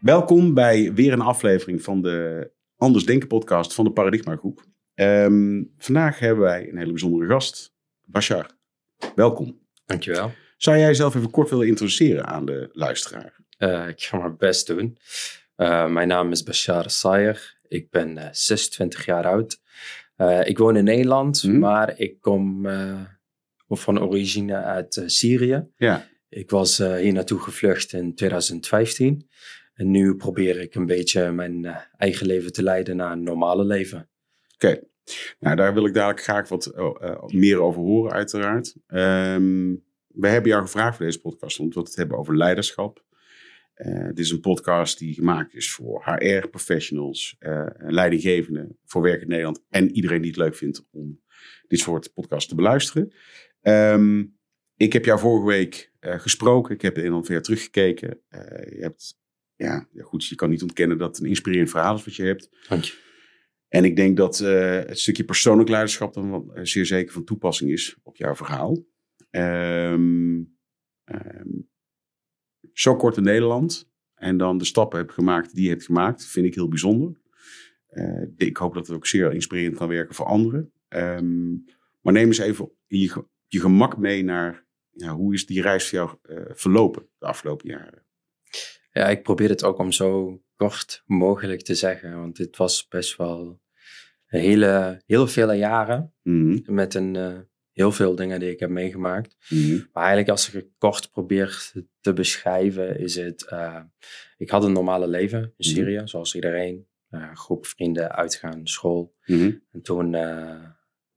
Welkom bij weer een aflevering van de Anders Denken podcast van de Paradigma Groep. Ehm, vandaag hebben wij een hele bijzondere gast, Bashar. Welkom. Dankjewel. Zou jij jezelf even kort willen introduceren aan de luisteraar? Uh, ik ga mijn best doen. Uh, mijn naam is Bashar Sayer. Ik ben uh, 26 jaar oud. Uh, ik woon in Nederland, Mhm. maar ik kom uh, van origine uit uh, Syrië. Ja. Ik was hier naartoe gevlucht in 2015. En nu probeer ik een beetje mijn eigen leven te leiden naar een normale leven. Oké. Nou, daar wil ik dadelijk graag wat meer over horen, uiteraard. Um, we hebben jou gevraagd voor deze podcast omdat we het hebben over leiderschap. Uh, dit is een podcast die gemaakt is voor HR-professionals, uh, leidinggevenden, voor werk in Nederland en iedereen die het leuk vindt om dit soort podcasts te beluisteren. Um, ik heb jou vorige week uh, gesproken, ik heb in ongeveer teruggekeken. je hebt, ja, goed, je kan niet ontkennen dat het een inspirerend verhaal is wat je hebt. Dank je. En ik denk dat het stukje persoonlijk leiderschap dan wel, zeer zeker van toepassing is op jouw verhaal. Um, um, zo kort in Nederland en dan de stappen heb gemaakt die je hebt gemaakt, vind ik heel bijzonder. Uh, ik hoop dat het ook zeer inspirerend kan werken voor anderen. Um, maar neem eens even je, je gemak mee naar ja, hoe is die reis voor jou uh, verlopen de afgelopen jaren? Ja, ik probeer het ook om zo kort mogelijk te zeggen, want dit was best wel hele, heel vele jaren Mhm. mm -hmm. met een uh, heel veel dingen die ik heb meegemaakt. Mm -hmm. Maar eigenlijk als ik het kort probeer te beschrijven, is het... Uh, ik had een normale leven in Syrië, mm -hmm. zoals iedereen. Uh, groep vrienden, uitgaan, school. Mhm. En toen uh,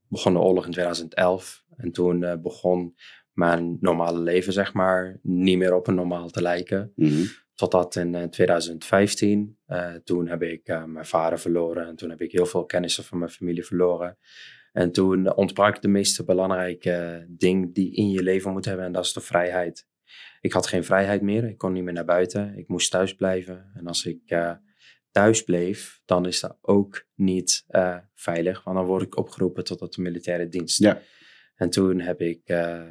begon de oorlog in 2011. En toen begon mijn normale leven, zeg maar, niet meer op een normaal te lijken. Mhm. Totdat in 2015, toen heb ik mijn vader verloren. En toen heb ik heel veel kennissen van mijn familie verloren. En toen ontbrak de meest belangrijke ding die in je leven moet hebben. En dat is de vrijheid. Ik had geen vrijheid meer. Ik kon niet meer naar buiten. Ik moest thuis blijven. En als ik uh, thuis bleef, dan is dat ook niet uh, veilig. Want dan word ik opgeroepen tot de militaire dienst. Ja. En toen heb ik uh,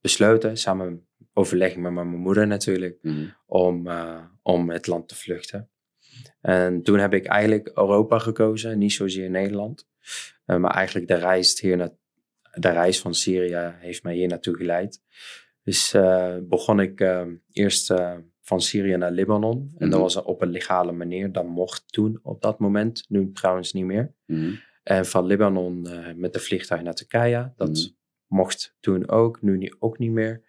besloten, samen overleggen met mijn moeder natuurlijk, mm. om, om het land te vluchten. En toen heb ik eigenlijk Europa gekozen, niet zozeer Nederland. Uh, maar eigenlijk de reis, hier na, de reis van Syrië heeft mij hier naartoe geleid. Dus uh, begon ik uh, eerst van Syrië naar Libanon. En Mhm. dat was op een legale manier. Dat mocht toen op dat moment. Nu trouwens niet meer. Mm. En van Libanon met de vliegtuig naar Turkije. Dat Mhm. mocht toen ook. Nu niet, ook niet meer.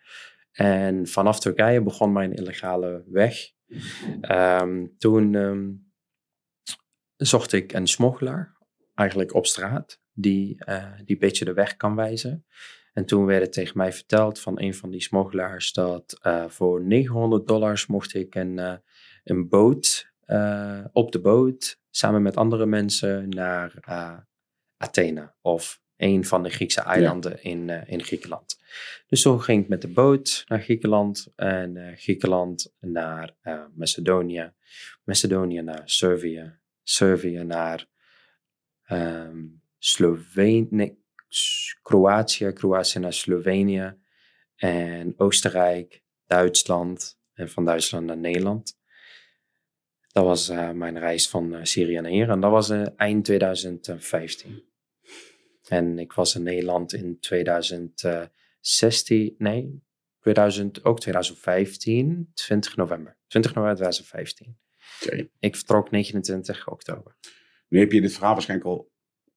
En vanaf Turkije begon mijn illegale weg. Um, toen um, zocht ik een smokkelaar eigenlijk op straat, die, uh, die een beetje de weg kan wijzen. En toen werd het tegen mij verteld van een van die smokkelaars dat uh, voor 900 dollars mocht ik een, uh, een boot op de boot samen met andere mensen naar Athene of een van de Griekse eilanden ja. in, in Griekenland. Dus toen ging ik met de boot naar Griekenland en Griekenland naar Macedonië, Macedonië naar Servië, Servië naar um, Slovenië, nee, Kroatië, Kroatië naar Slovenië en Oostenrijk, Duitsland en van Duitsland naar Nederland. Dat was uh, mijn reis van uh, Syrië naar hier en dat was uh, eind 2015. En ik was in Nederland in 2016, nee, 2000, ook 2015, 20 november. 20 november 2015. Okay. Ik vertrok 29 oktober. Nu heb je dit verhaal waarschijnlijk al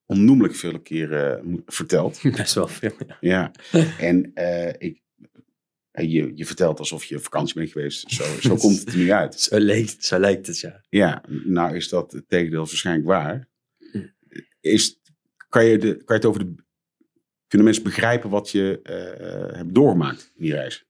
onnoemelijk veel keren uh, verteld. Best wel veel, ja. ja. En uh, ik, je, je vertelt alsof je op vakantie bent geweest. Zo, zo komt het er nu uit. Zo lijkt, zo lijkt het, ja. Ja, nou is dat het tegendeel waarschijnlijk waar. Is, kan, je de, kan je het over de... Kunnen mensen begrijpen wat je uh, hebt doorgemaakt in die reis?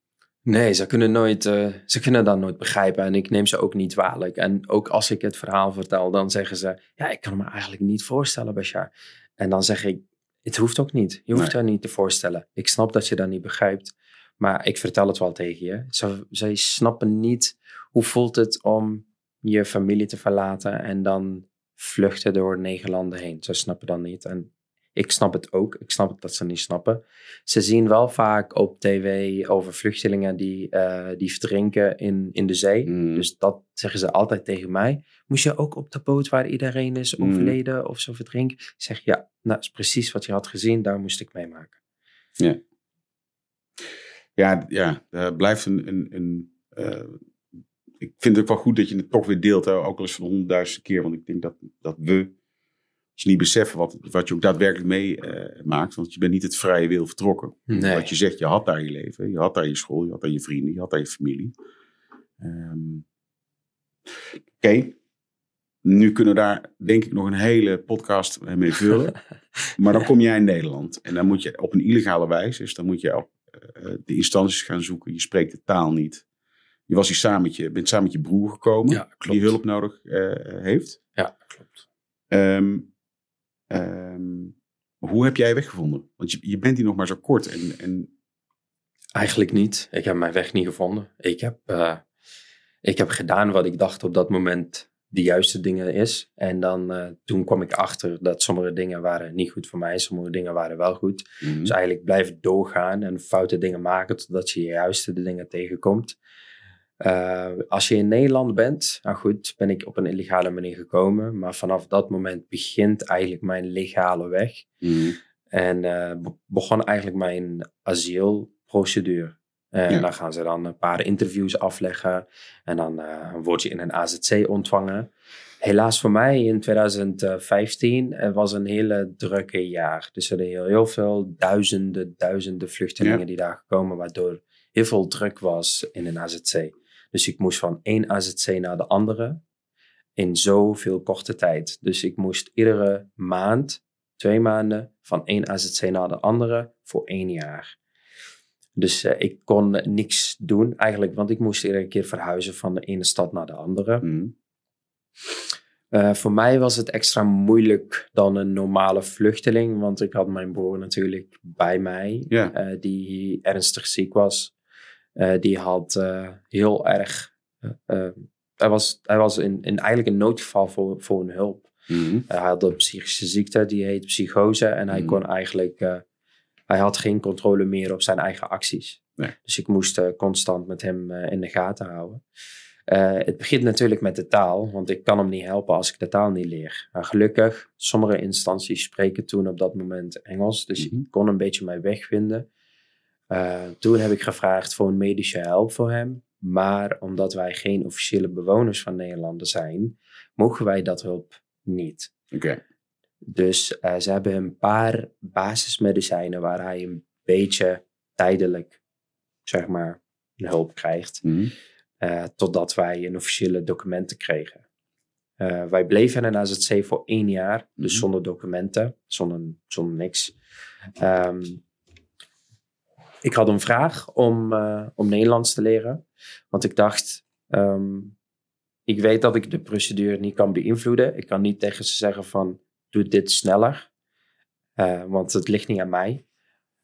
Nee, ze kunnen, nooit, uh, ze kunnen dat nooit begrijpen en ik neem ze ook niet kwalijk. En ook als ik het verhaal vertel, dan zeggen ze... Ja, ik kan me eigenlijk niet voorstellen, Bashar. En dan zeg ik, het hoeft ook niet. Je hoeft Nee. dat niet te voorstellen. Ik snap dat je dat niet begrijpt, maar ik vertel het wel tegen je. Ze, zij snappen niet hoe voelt het om je familie te verlaten en dan vluchten door negen landen heen. Ze snappen dat niet. En Ik snap het ook. Ik snap het dat ze niet snappen. Ze zien wel vaak op tv over vluchtelingen die, eh, die verdrinken in, in de zee. Mm. Dus dat zeggen ze altijd tegen mij. Moest je ook op de boot waar iedereen is Mm. overleden of zo verdrinken? Ik zeg ja, nou, dat is precies wat je had gezien. Daar moest ik meemaken. Ja, ja er blijft een. een, een eh, ik vind het ook wel goed dat je het toch weer deelt, hè, ook al eens van de honderdduizendste keer. Want ik denk dat, dat we ons niet beseffen wat, wat je ook daadwerkelijk meemaakt. want je bent niet het vrije wil vertrokken. Nee. Wat je zegt, je had daar je leven, je had daar je school, je had daar je vrienden, je had daar je familie. Ehm, Oké, nu kunnen we daar denk ik nog een hele podcast mee vullen. maar dan kom jij in Nederland en dan moet je op een illegale wijze, dus dan moet je op eh, de instanties gaan zoeken. Je spreekt de taal niet. Je was hier samen met je, bent samen met je broer gekomen, Ja, die hulp nodig eh, heeft. Ja, klopt. Ehm, ehm, hoe heb jij weggevonden? Want je, je bent hier nog maar zo kort. En, en Eigenlijk niet. Ik heb mijn weg niet gevonden. Ik heb, eh, ik heb gedaan wat ik dacht op dat moment de juiste dingen is. En dan eh, toen kwam ik achter dat sommige dingen waren niet goed voor mij. Sommige dingen waren wel goed. Mhm. Dus eigenlijk blijven doorgaan en foute dingen maken totdat je de juiste dingen tegenkomt. Eh, als je in Nederland bent, nou goed, ben ik op een illegale manier gekomen. Maar vanaf dat moment begint eigenlijk mijn legale weg. Mhm. En eh, be- begon eigenlijk mijn asielprocedure. En Ja. dan gaan ze dan een paar interviews afleggen. En dan eh, word je in een AZC ontvangen. Helaas voor mij in 2015 eh, was een hele drukke jaar. Dus er zijn heel, heel veel duizenden, duizenden vluchtelingen Ja. die daar gekomen. Waardoor heel veel druk was in een AZC. Dus ik moest van één AZC naar de andere. In zoveel korte tijd. Dus ik moest iedere maand twee maanden van één AZC naar de andere voor één jaar. Dus eh, ik kon niks doen eigenlijk, want ik moest iedere keer verhuizen van de ene stad naar de andere. Mhm. Eh, voor mij was het extra moeilijk dan een normale vluchteling, want ik had mijn broer natuurlijk bij mij, eh, die ernstig ziek was. Eh, die had eh, heel erg, eh, hij was, hij was in, in eigenlijk een noodgeval voor, voor een hulp. Mhm. Hij had een psychische ziekte, die heet psychose. En hij Mhm. kon eigenlijk, hij had geen controle meer op zijn eigen acties. Nee. Dus ik moest constant met hem in de gaten houden. Het begint natuurlijk met de taal, want ik kan hem niet helpen als ik de taal niet leer. Maar gelukkig, sommige instanties spreken toen op dat moment Engels, dus Mhm. ik kon een beetje mijn weg Eh, toen heb ik gevraagd voor een medische hulp voor hem. Maar omdat wij geen officiële bewoners van Nederland zijn, mogen wij dat hulp niet. Oké. Dus eh, ze hebben een paar basismedicijnen waar hij een beetje tijdelijk, zeg maar, een hulp krijgt. Mhm. eh, totdat wij een officiële documenten kregen. Wij bleven in AZC voor één jaar, dus Mhm. zonder documenten, zonder, zonder niks. Ehm, ik had een vraag om, eh, om Nederlands te leren, want ik dacht, ehm, ik weet dat ik de procedure niet kan beïnvloeden. Ik kan niet tegen ze zeggen van, doe dit sneller, eh, want het ligt niet aan mij.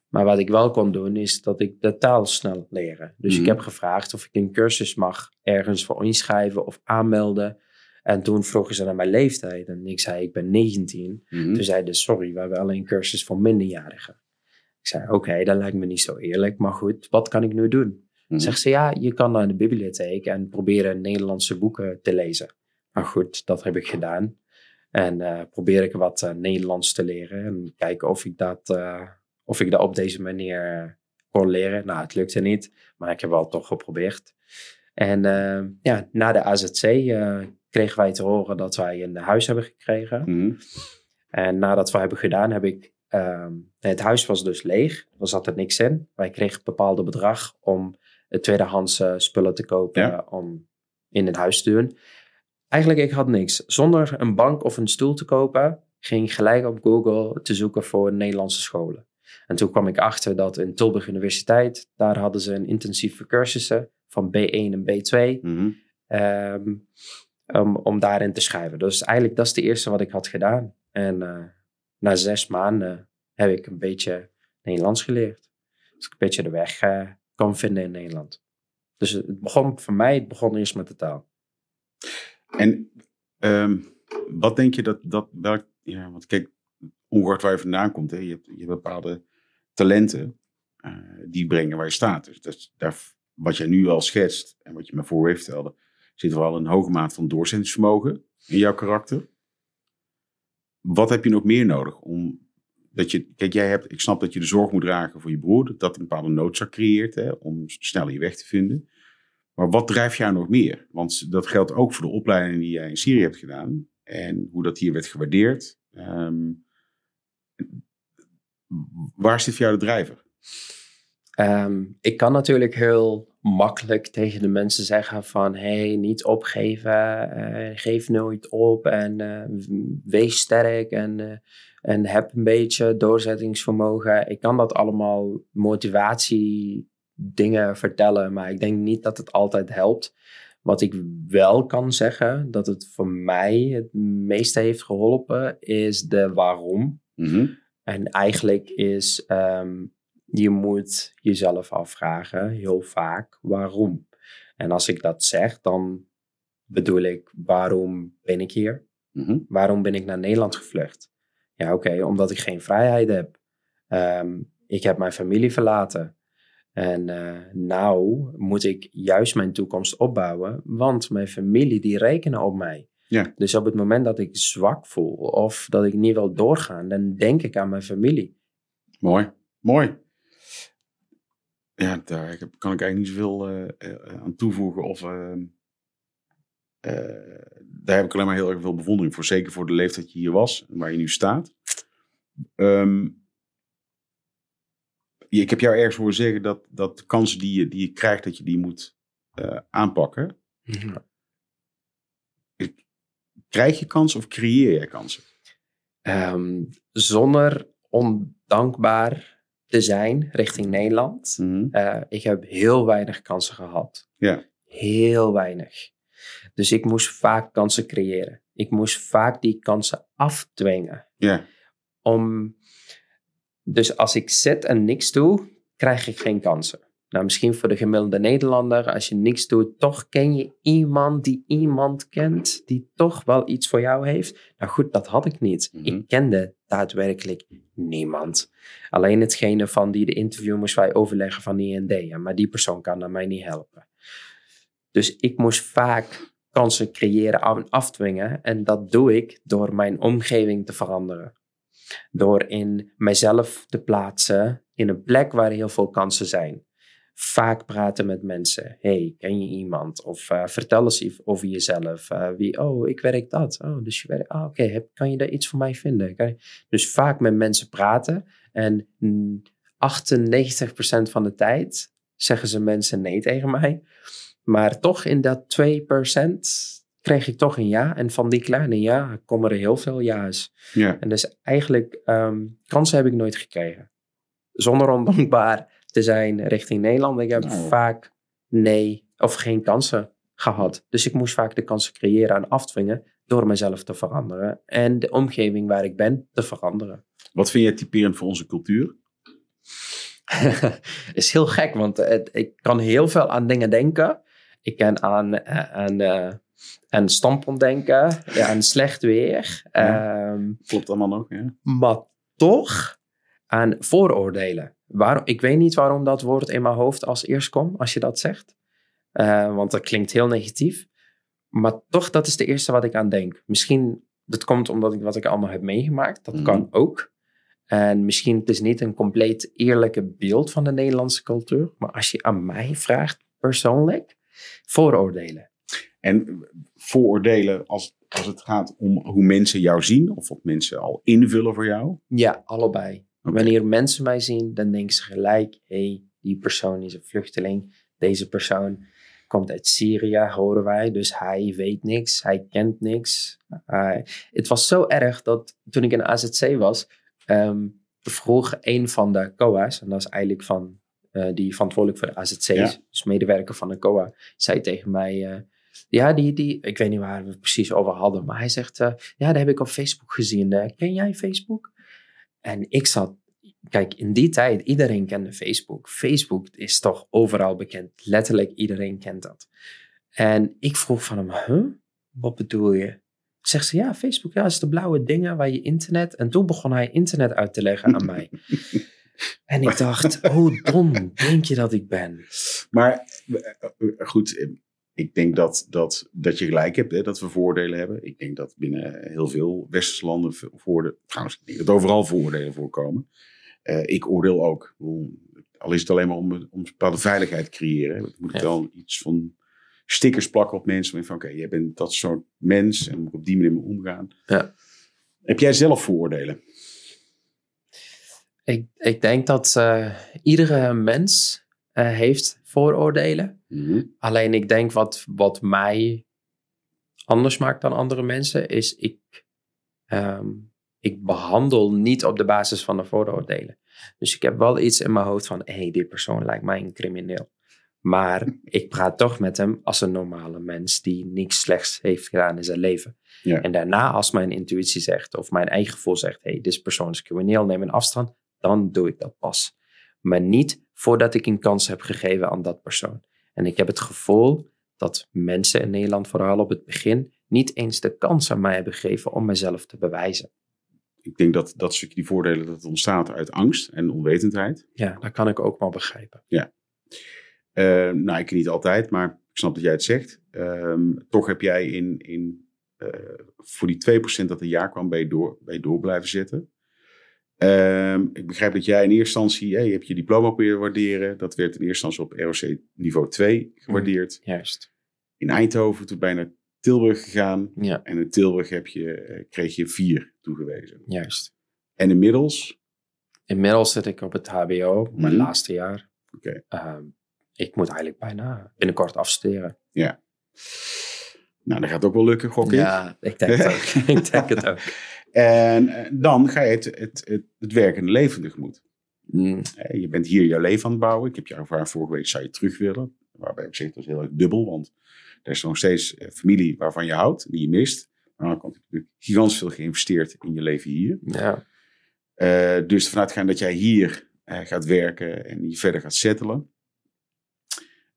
Maar wat ik wel kon doen, is dat ik de taal snel leren. Dus Mhm. ik heb gevraagd of ik een cursus mag ergens voor inschrijven of aanmelden. En toen vroegen ze naar mijn leeftijd. En ik zei, ik ben 19. Mhm. Toen zeiden ze, sorry, we hebben alleen een cursus voor minderjarigen. Ik zei, oké, dat lijkt me niet zo eerlijk. Maar goed, wat kan ik nu doen? Mhm. Zegt ze, ja, je kan naar de bibliotheek en proberen Nederlandse boeken te lezen. Maar goed, dat heb ik gedaan. En eh, probeer ik wat eh, Nederlands te leren. En kijken of ik dat, eh, of ik dat op deze manier kon leren. Nou, het lukte niet, maar ik heb wel toch geprobeerd. En ja, na de AZC kregen wij te horen dat wij een huis hebben gekregen. Mhm. En nadat we hebben gedaan, heb ik. Ehm, het huis was dus leeg. Er zat er niks in. Wij kregen een bepaald bedrag om eh, tweedehands eh, spullen te kopen. Ja. om in het huis te doen. Eigenlijk, ik had niks. Zonder een bank of een stoel te kopen, ging ik gelijk op Google te zoeken voor Nederlandse scholen. En toen kwam ik achter dat in Tilburg Universiteit, daar hadden ze een intensieve cursussen van B1 en B2 Mhm. ehm, om, om daarin te schrijven. Dus eigenlijk dat is de eerste wat ik had gedaan. En eh, na zes maanden heb ik een beetje Nederlands geleerd. Dus ik een beetje de weg eh, kon vinden in Nederland. Dus het begon voor mij, het begon eerst met de taal. En ehm, wat denk je dat, dat welk, ja, want kijk, ongeacht waar je vandaan komt, hè, je, hebt, je bepaalde talenten uh, die brengen waar je staat. Dus dat, daar, wat jij nu al schetst en wat je me voor heeft vertelde, zit wel een hoge maat van doorzettingsvermogen in jouw karakter. Wat heb je nog meer nodig om dat je, kijk, jij hebt, ik snap dat je de zorg moet dragen voor je broer, dat een bepaalde noodzaak creëert hè, om sneller je weg te vinden. Maar wat drijft jou nog meer? Want dat geldt ook voor de opleiding die jij in Syrië hebt gedaan en hoe dat hier werd gewaardeerd. Um, waar zit voor jou de drijver? Um, ik kan natuurlijk heel makkelijk tegen de mensen zeggen van hey, niet opgeven, uh, geef nooit op en uh, wees sterk en, uh, en heb een beetje doorzettingsvermogen. Ik kan dat allemaal motivatie dingen vertellen, maar ik denk niet dat het altijd helpt. Wat ik wel kan zeggen, dat het voor mij het meeste heeft geholpen, is de waarom. Mm -hmm. En eigenlijk is um, je moet jezelf afvragen heel vaak waarom. En als ik dat zeg, dan bedoel ik waarom ben ik hier? Mm-hmm. Waarom ben ik naar Nederland gevlucht? Ja, oké, omdat ik geen vrijheid heb. Um, ik heb mijn familie verlaten. En uh, nou moet ik juist mijn toekomst opbouwen, want mijn familie die rekenen op mij. Ja. Dus op het moment dat ik zwak voel of dat ik niet wil doorgaan, dan denk ik aan mijn familie. Mooi, mooi ja, daar kan ik eigenlijk niet zoveel uh, aan toevoegen. Of, uh, daar heb ik alleen maar heel erg veel bewondering voor. Zeker voor de leeftijd dat je hier was en waar je nu staat. Um, ik heb jou ergens horen zeggen dat, dat de kansen die je, die je krijgt, dat je die moet aanpakken. Mhm. Krijg je kansen of creëer je kansen? Um, zonder ondankbaar te zijn richting Nederland. Mm ik heb heel weinig kansen gehad. Ja. Heel weinig. Dus ik moest vaak kansen creëren. Ik moest vaak die kansen afdwingen. Ja. Om, dus als ik zit en niks doe, krijg ik geen kansen. Nou, misschien voor de gemiddelde Nederlander, als je niks doet, toch ken je iemand die iemand kent, die toch wel iets voor jou heeft. Nou goed, dat had ik niet. Ik mhm. kende daadwerkelijk niemand. Alleen hetgene van die de interview moest wij overleggen van die en ja, maar die persoon kan naar mij niet helpen. Dus ik moest vaak kansen creëren en afdwingen en dat doe ik door mijn omgeving te veranderen. Door in mijzelf te plaatsen in een plek waar heel veel kansen zijn vaak praten met mensen. Hey, ken je iemand? Of uh, vertel eens over jezelf. Uh, wie, oh, ik werk dat. Oh, dus je werkt. Ah, oké, okay. kan je daar iets voor mij vinden? Je, dus vaak met mensen praten. En 98% van de tijd zeggen ze mensen nee tegen mij. Maar toch in dat 2% kreeg ik toch een ja. En van die kleine ja komen er heel veel ja's. Ja. En dus eigenlijk um, kansen heb ik nooit gekregen. Zonder ondankbaar te zijn richting Nederland. Ik heb nou. vaak nee of geen kansen gehad. Dus ik moest vaak de kansen creëren en afdwingen door mezelf te veranderen en de omgeving waar ik ben te veranderen. Wat vind jij typerend voor onze cultuur? is heel gek, want het, ik kan heel veel aan dingen denken. Ik kan aan, eh, aan, uh, aan standpunt denken, aan slecht weer. Ja, um, klopt allemaal nog, ja. Maar toch aan vooroordelen. Waarom, ik weet niet waarom dat woord in mijn hoofd als eerst komt als je dat zegt. Uh, want dat klinkt heel negatief. Maar toch, dat is de eerste wat ik aan denk. Misschien, dat komt omdat ik wat ik allemaal heb meegemaakt. Dat kan mhm. ook. En misschien het is niet een compleet eerlijke beeld van de Nederlandse cultuur. Maar als je aan mij vraagt, persoonlijk, vooroordelen. En vooroordelen als, als het gaat om hoe mensen jou zien? Of wat mensen al invullen voor jou? Ja, allebei. Wanneer mensen mij zien, dan denken ze gelijk: hey, die persoon is een vluchteling. Deze persoon komt uit Syrië, horen wij. Dus hij weet niks, hij kent niks. het was zo erg dat toen ik in AZC was, um, vroeg een van de COA's, en dat is eigenlijk van uh, die verantwoordelijk voor de AZC's, dus medewerker van de COA, zei tegen mij. Uh, ja, die, die, ik weet niet waar we het precies over hadden, maar hij zegt, uh, ja, dat heb ik op Facebook gezien. ken jij Facebook? En ik zat, kijk, in die tijd, iedereen kende Facebook. Facebook is toch overal bekend. Letterlijk iedereen kent dat. En ik vroeg van hem, huh? Wat bedoel je? Zegt ze, ja, Facebook, ja, is de blauwe dingen waar je internet... En toen begon hij internet uit te leggen aan mij. En ik dacht, hoe dom denk je dat ik ben? Maar eh, goed, eh, ik denk dat, dat, dat je gelijk hebt, hè, dat we voordelen hebben. Ik denk dat binnen heel veel westerse landen voordelen, trouwens, ik denk dat overal voordelen voorkomen. Uh, ik oordeel ook. Al is het alleen maar om, om een bepaalde veiligheid te creëren. Ik moet ja. wel iets van stickers plakken op mensen. Van oké, okay, jij bent dat soort mens en moet op die manier mee omgaan. Ja. Heb jij zelf vooroordelen? Ik, ik denk dat uh, iedere mens heeft vooroordelen. Mm Alleen ik denk wat, wat mij anders maakt dan andere mensen, is ik, um, ik behandel niet op de basis van de vooroordelen. Dus ik heb wel iets in mijn hoofd van, hé, hey, die persoon lijkt mij een crimineel. Maar ik praat toch met hem als een normale mens die niks slechts heeft gedaan in zijn leven. Ja. En daarna, als mijn intuïtie zegt, of mijn eigen gevoel zegt, hé, hey, deze persoon is crimineel, neem een afstand, dan doe ik dat pas. Maar niet voordat ik een kans heb gegeven aan dat persoon. En ik heb het gevoel dat mensen in Nederland, vooral op het begin, niet eens de kans aan mij hebben gegeven om mezelf te bewijzen. Ik denk dat dat stukje die voordelen dat ontstaat uit angst en onwetendheid. Ja, dat kan ik ook wel begrijpen. Ja. Uh, nou, ik niet altijd, maar ik snap dat jij het zegt. Um, toch heb jij in, in uh, voor die 2% dat een jaar kwam, bij door, bij door blijven zitten. Um, ik begrijp dat jij in eerste instantie, hey, je hebt je diploma proberen waarderen. Dat werd in eerste instantie op ROC niveau 2 gewaardeerd. Mm, juist. In Eindhoven, toen naar Tilburg gegaan. Ja. En in Tilburg heb je, kreeg je 4 toegewezen. Juist. En inmiddels? Inmiddels zit ik op het HBO, mijn Mhm. laatste jaar. Oké. Um, ik moet eigenlijk bijna binnenkort afstuderen. Ja. Nou, dat gaat ook wel lukken, gok ik. Ja, ik denk het ook. ik denk het ook. En uh, dan ga je het, het, het, het werkende leven tegemoet. Mm, je bent hier je leven aan het bouwen. Ik heb jou gevraagd vorige week, zou je terug willen? Waarbij ik zeg, dat is heel erg dubbel, want er is nog steeds uh, familie waarvan je houdt, die je mist. Maar dan komt natuurlijk gigantisch veel geïnvesteerd in je leven hier. ja, Uh, dus vanuit gaan dat jij hier uh, gaat werken en je verder gaat settelen.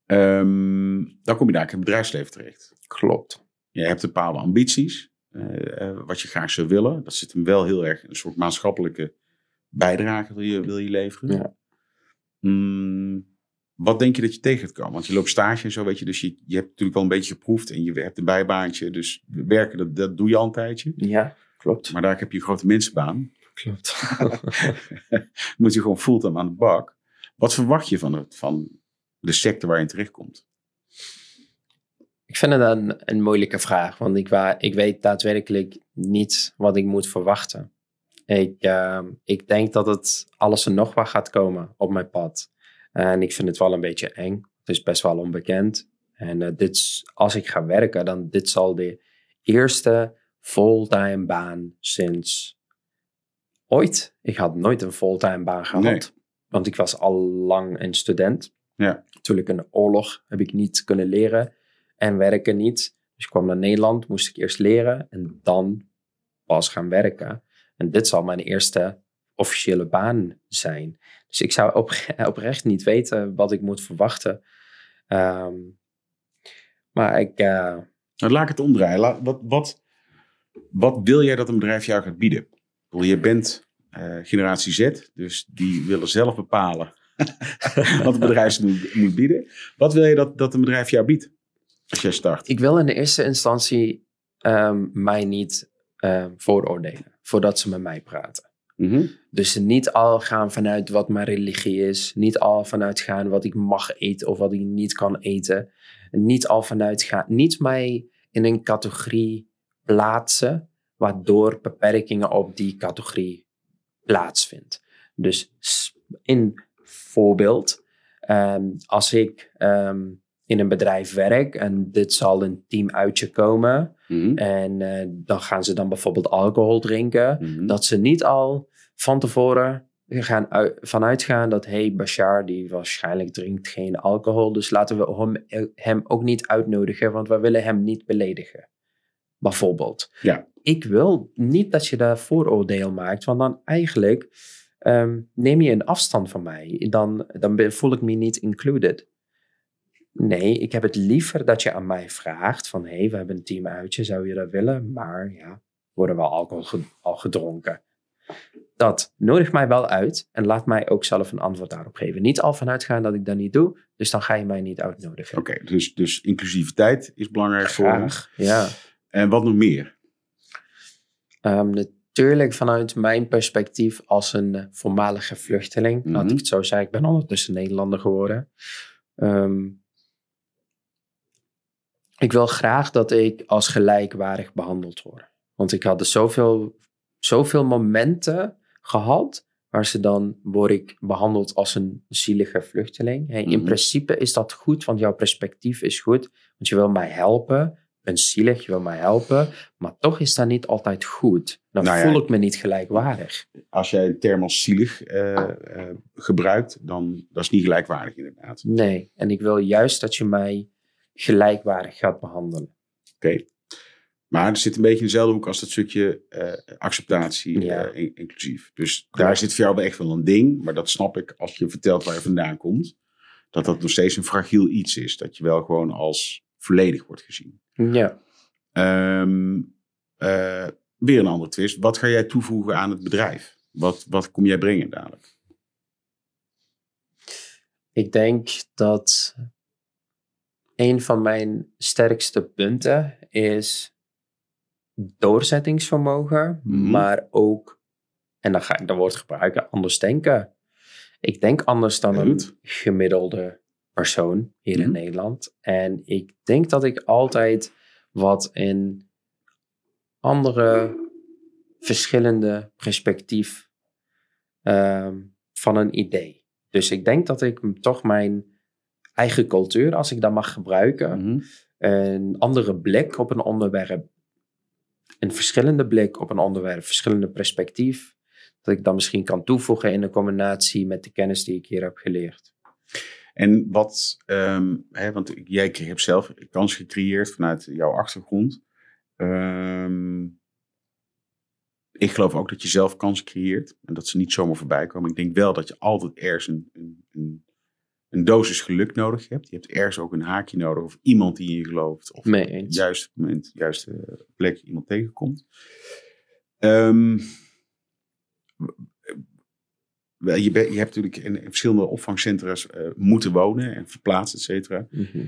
Um, dan kom je daar in het bedrijfsleven terecht. klopt. Je hebt bepaalde ambities, wat je graag zou willen. Dat zit hem wel heel erg een soort maatschappelijke bijdrage wil je, wil je leveren. Ja. Mm, wat denk je dat je tegen gaat komen? Want je loopt stage en zo, weet je. Dus je, je hebt natuurlijk wel een beetje geproefd en je hebt een bijbaantje. Dus werken, dat, dat doe je al een tijdje. Ja, klopt. Maar daar heb je een grote mensenbaan. Klopt. moet je gewoon fulltime aan de bak. Wat verwacht je van, het, van de sector waar je in terechtkomt? Ik vind het een, een moeilijke vraag, want ik, ik weet daadwerkelijk niet wat ik moet verwachten. Ik, uh, ik denk dat het alles en nog wat gaat komen op mijn pad. En ik vind het wel een beetje eng. Het is best wel onbekend. En uh, dit, als ik ga werken, dan dit zal de eerste fulltime baan sinds ooit. Ik had nooit een fulltime baan gehad. Nee. Want ik was al lang een student. Ja. Natuurlijk een oorlog heb ik niet kunnen leren en werken niet. Dus ik kwam naar Nederland, moest ik eerst leren en dan pas gaan werken. En dit zal mijn eerste officiële baan zijn. Dus ik zou op, oprecht niet weten wat ik moet verwachten. Um, maar ik... Uh... Nou, laat ik het omdraaien. Wat, wat, wat wil jij dat een bedrijf jou gaat bieden? Je bent uh, generatie Z, dus die willen zelf bepalen wat een bedrijf moet, moet, bieden. Wat wil je dat, dat een bedrijf jou biedt als jij start? Ik wil in de eerste instantie um, mij niet uh, vooroordelen voordat ze met mij praten. Mm-hmm. Dus niet al gaan vanuit wat mijn religie is. Niet al vanuit gaan wat ik mag eten of wat ik niet kan eten. Niet al vanuit gaan. Niet mij in een categorie plaatsen. Waardoor beperkingen op die categorie plaatsvindt. Dus in voorbeeld, um, als ik um, in een bedrijf werk en dit zal een teamuitje komen. Mm-hmm. En uh, dan gaan ze dan bijvoorbeeld alcohol drinken. Mm-hmm. Dat ze niet al van tevoren gaan uit, vanuit gaan dat hey, Bashar die waarschijnlijk drinkt geen alcohol. Dus laten we hem, hem ook niet uitnodigen, want we willen hem niet beledigen. Bijvoorbeeld. Ja. Ik wil niet dat je daar vooroordeel maakt, want dan eigenlijk um, neem je een afstand van mij. Dan, dan voel ik me niet included. Nee, ik heb het liever dat je aan mij vraagt van... hé, hey, we hebben een team uitje, zou je dat willen? Maar ja, worden wel alcohol al gedronken. Dat nodig mij wel uit en laat mij ook zelf een antwoord daarop geven. Niet al vanuit gaan dat ik dat niet doe, dus dan ga je mij niet uitnodigen. Oké, dus, dus inclusiviteit is belangrijk voor. Graag, ja. En wat nog meer? Ehm, natuurlijk vanuit mijn perspectief als een voormalige vluchteling, laat Mhm. ik het zo zeggen, ik ben ondertussen Nederlander geworden. Ehm, ik wil graag dat ik als gelijkwaardig behandeld word. Want ik had dus zoveel, zoveel momenten gehad waar ze dan word ik behandeld als een zielige vluchteling. Hey, In Mhm. principe is dat goed, want jouw perspectief is goed. Want je wil mij helpen. Ben zielig, je wil mij helpen. Maar toch is dat niet altijd goed. Dan Nou ja, voel ik me niet gelijkwaardig. Als jij een term als zielig eh, eh, gebruikt, dan dat is niet gelijkwaardig inderdaad. Nee, en ik wil juist dat je mij gelijkwaardig gaat behandelen. Oké. Maar er zit een beetje in dezelfde hoek als dat stukje eh, acceptatie, Ja. eh, in- inclusief. Dus daar zit voor jou wel echt wel een ding. Maar dat snap ik als je vertelt waar je vandaan komt. Dat dat nog steeds een fragiel iets is. Dat je wel gewoon als volledig wordt gezien. Ja. Ehm, eh, weer een andere twist. Wat ga jij toevoegen aan het bedrijf? Wat, wat kom jij brengen dadelijk? Ik denk dat een van mijn sterkste punten is doorzettingsvermogen, Mhm. maar ook, en dan ga ik dat woord gebruiken, anders denken. Ik denk anders dan een gemiddelde persoon hier in Mhm. Nederland. En ik denk dat ik altijd wat in andere verschillende perspectief ehm, van een idee. Dus ik denk dat ik toch mijn eigen cultuur, als ik dat mag gebruiken, Mhm. een andere blik op een onderwerp, een verschillende blik op een onderwerp, verschillende perspectief, dat ik dan misschien kan toevoegen in een combinatie met de kennis die ik hier heb geleerd. En wat, ehm, hè, want jij hebt zelf kans gecreëerd vanuit jouw achtergrond. Ehm, ik geloof ook dat je zelf kansen creëert en dat ze niet zomaar voorbij komen. Ik denk wel dat je altijd ergens een, een, een, een dosis geluk nodig hebt. Je hebt ergens ook een haakje nodig of iemand die in je gelooft. Of Mee op het juiste moment, juiste plek iemand tegenkomt. Ehm, wel, je, je hebt natuurlijk in, in verschillende opvangcentra's eh, moeten wonen en verplaatst, et cetera. Mhm.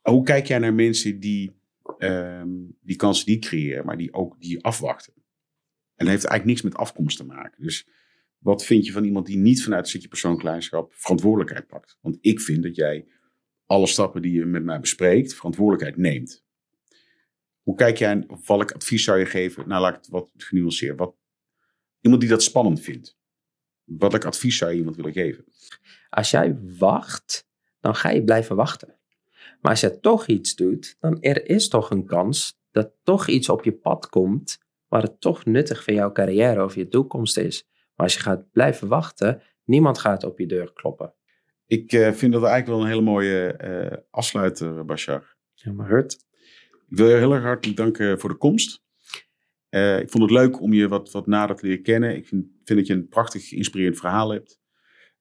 Hoe kijk jij naar mensen die ehm, die kansen niet creëren, maar die ook die afwachten? En dat heeft eigenlijk niks met afkomst te maken. Dus wat vind je van iemand die niet vanuit een stukje persoonlijk leiderschap verantwoordelijkheid pakt? Want ik vind dat jij alle stappen die je met mij bespreekt, verantwoordelijkheid neemt. Hoe kijk jij, of welk advies zou je geven? Nou, laat ik het wat genuanceerd. Wat, iemand die dat spannend vindt. Welk advies zou je iemand willen geven? Als jij wacht, dan ga je blijven wachten. Maar als je toch iets doet, dan er is toch een kans dat toch iets op je pad komt waar het toch nuttig voor jouw carrière of je toekomst is. Maar als je gaat blijven wachten, niemand gaat op je deur kloppen. Ik eh, vind dat eigenlijk wel een hele mooie eh, afsluiter, Bashar. Maar hurt. Ik wil je heel erg hartelijk danken voor de komst. Eh, ik vond het leuk om je wat, wat nader te leren kennen. Ik vind, vind dat je een prachtig, inspirerend verhaal hebt.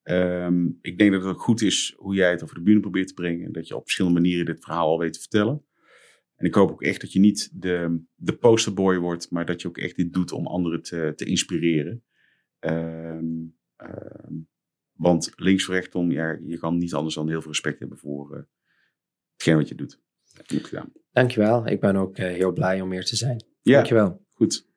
Ehm, ik denk dat het ook goed is hoe jij het over de bühne probeert te brengen. En dat je op verschillende manieren dit verhaal al weet te vertellen. En ik hoop ook echt dat je niet de, de posterboy wordt, maar dat je ook echt dit doet om anderen te, te inspireren. Ehm, ehm, want links voor rechtsom, ja, je kan niet anders dan heel veel respect hebben voor eh, hetgeen wat je doet. Dat heb gedaan. Dankjewel. Ik ben ook eh, heel blij om hier te zijn. Ja, Dankjewel. goed.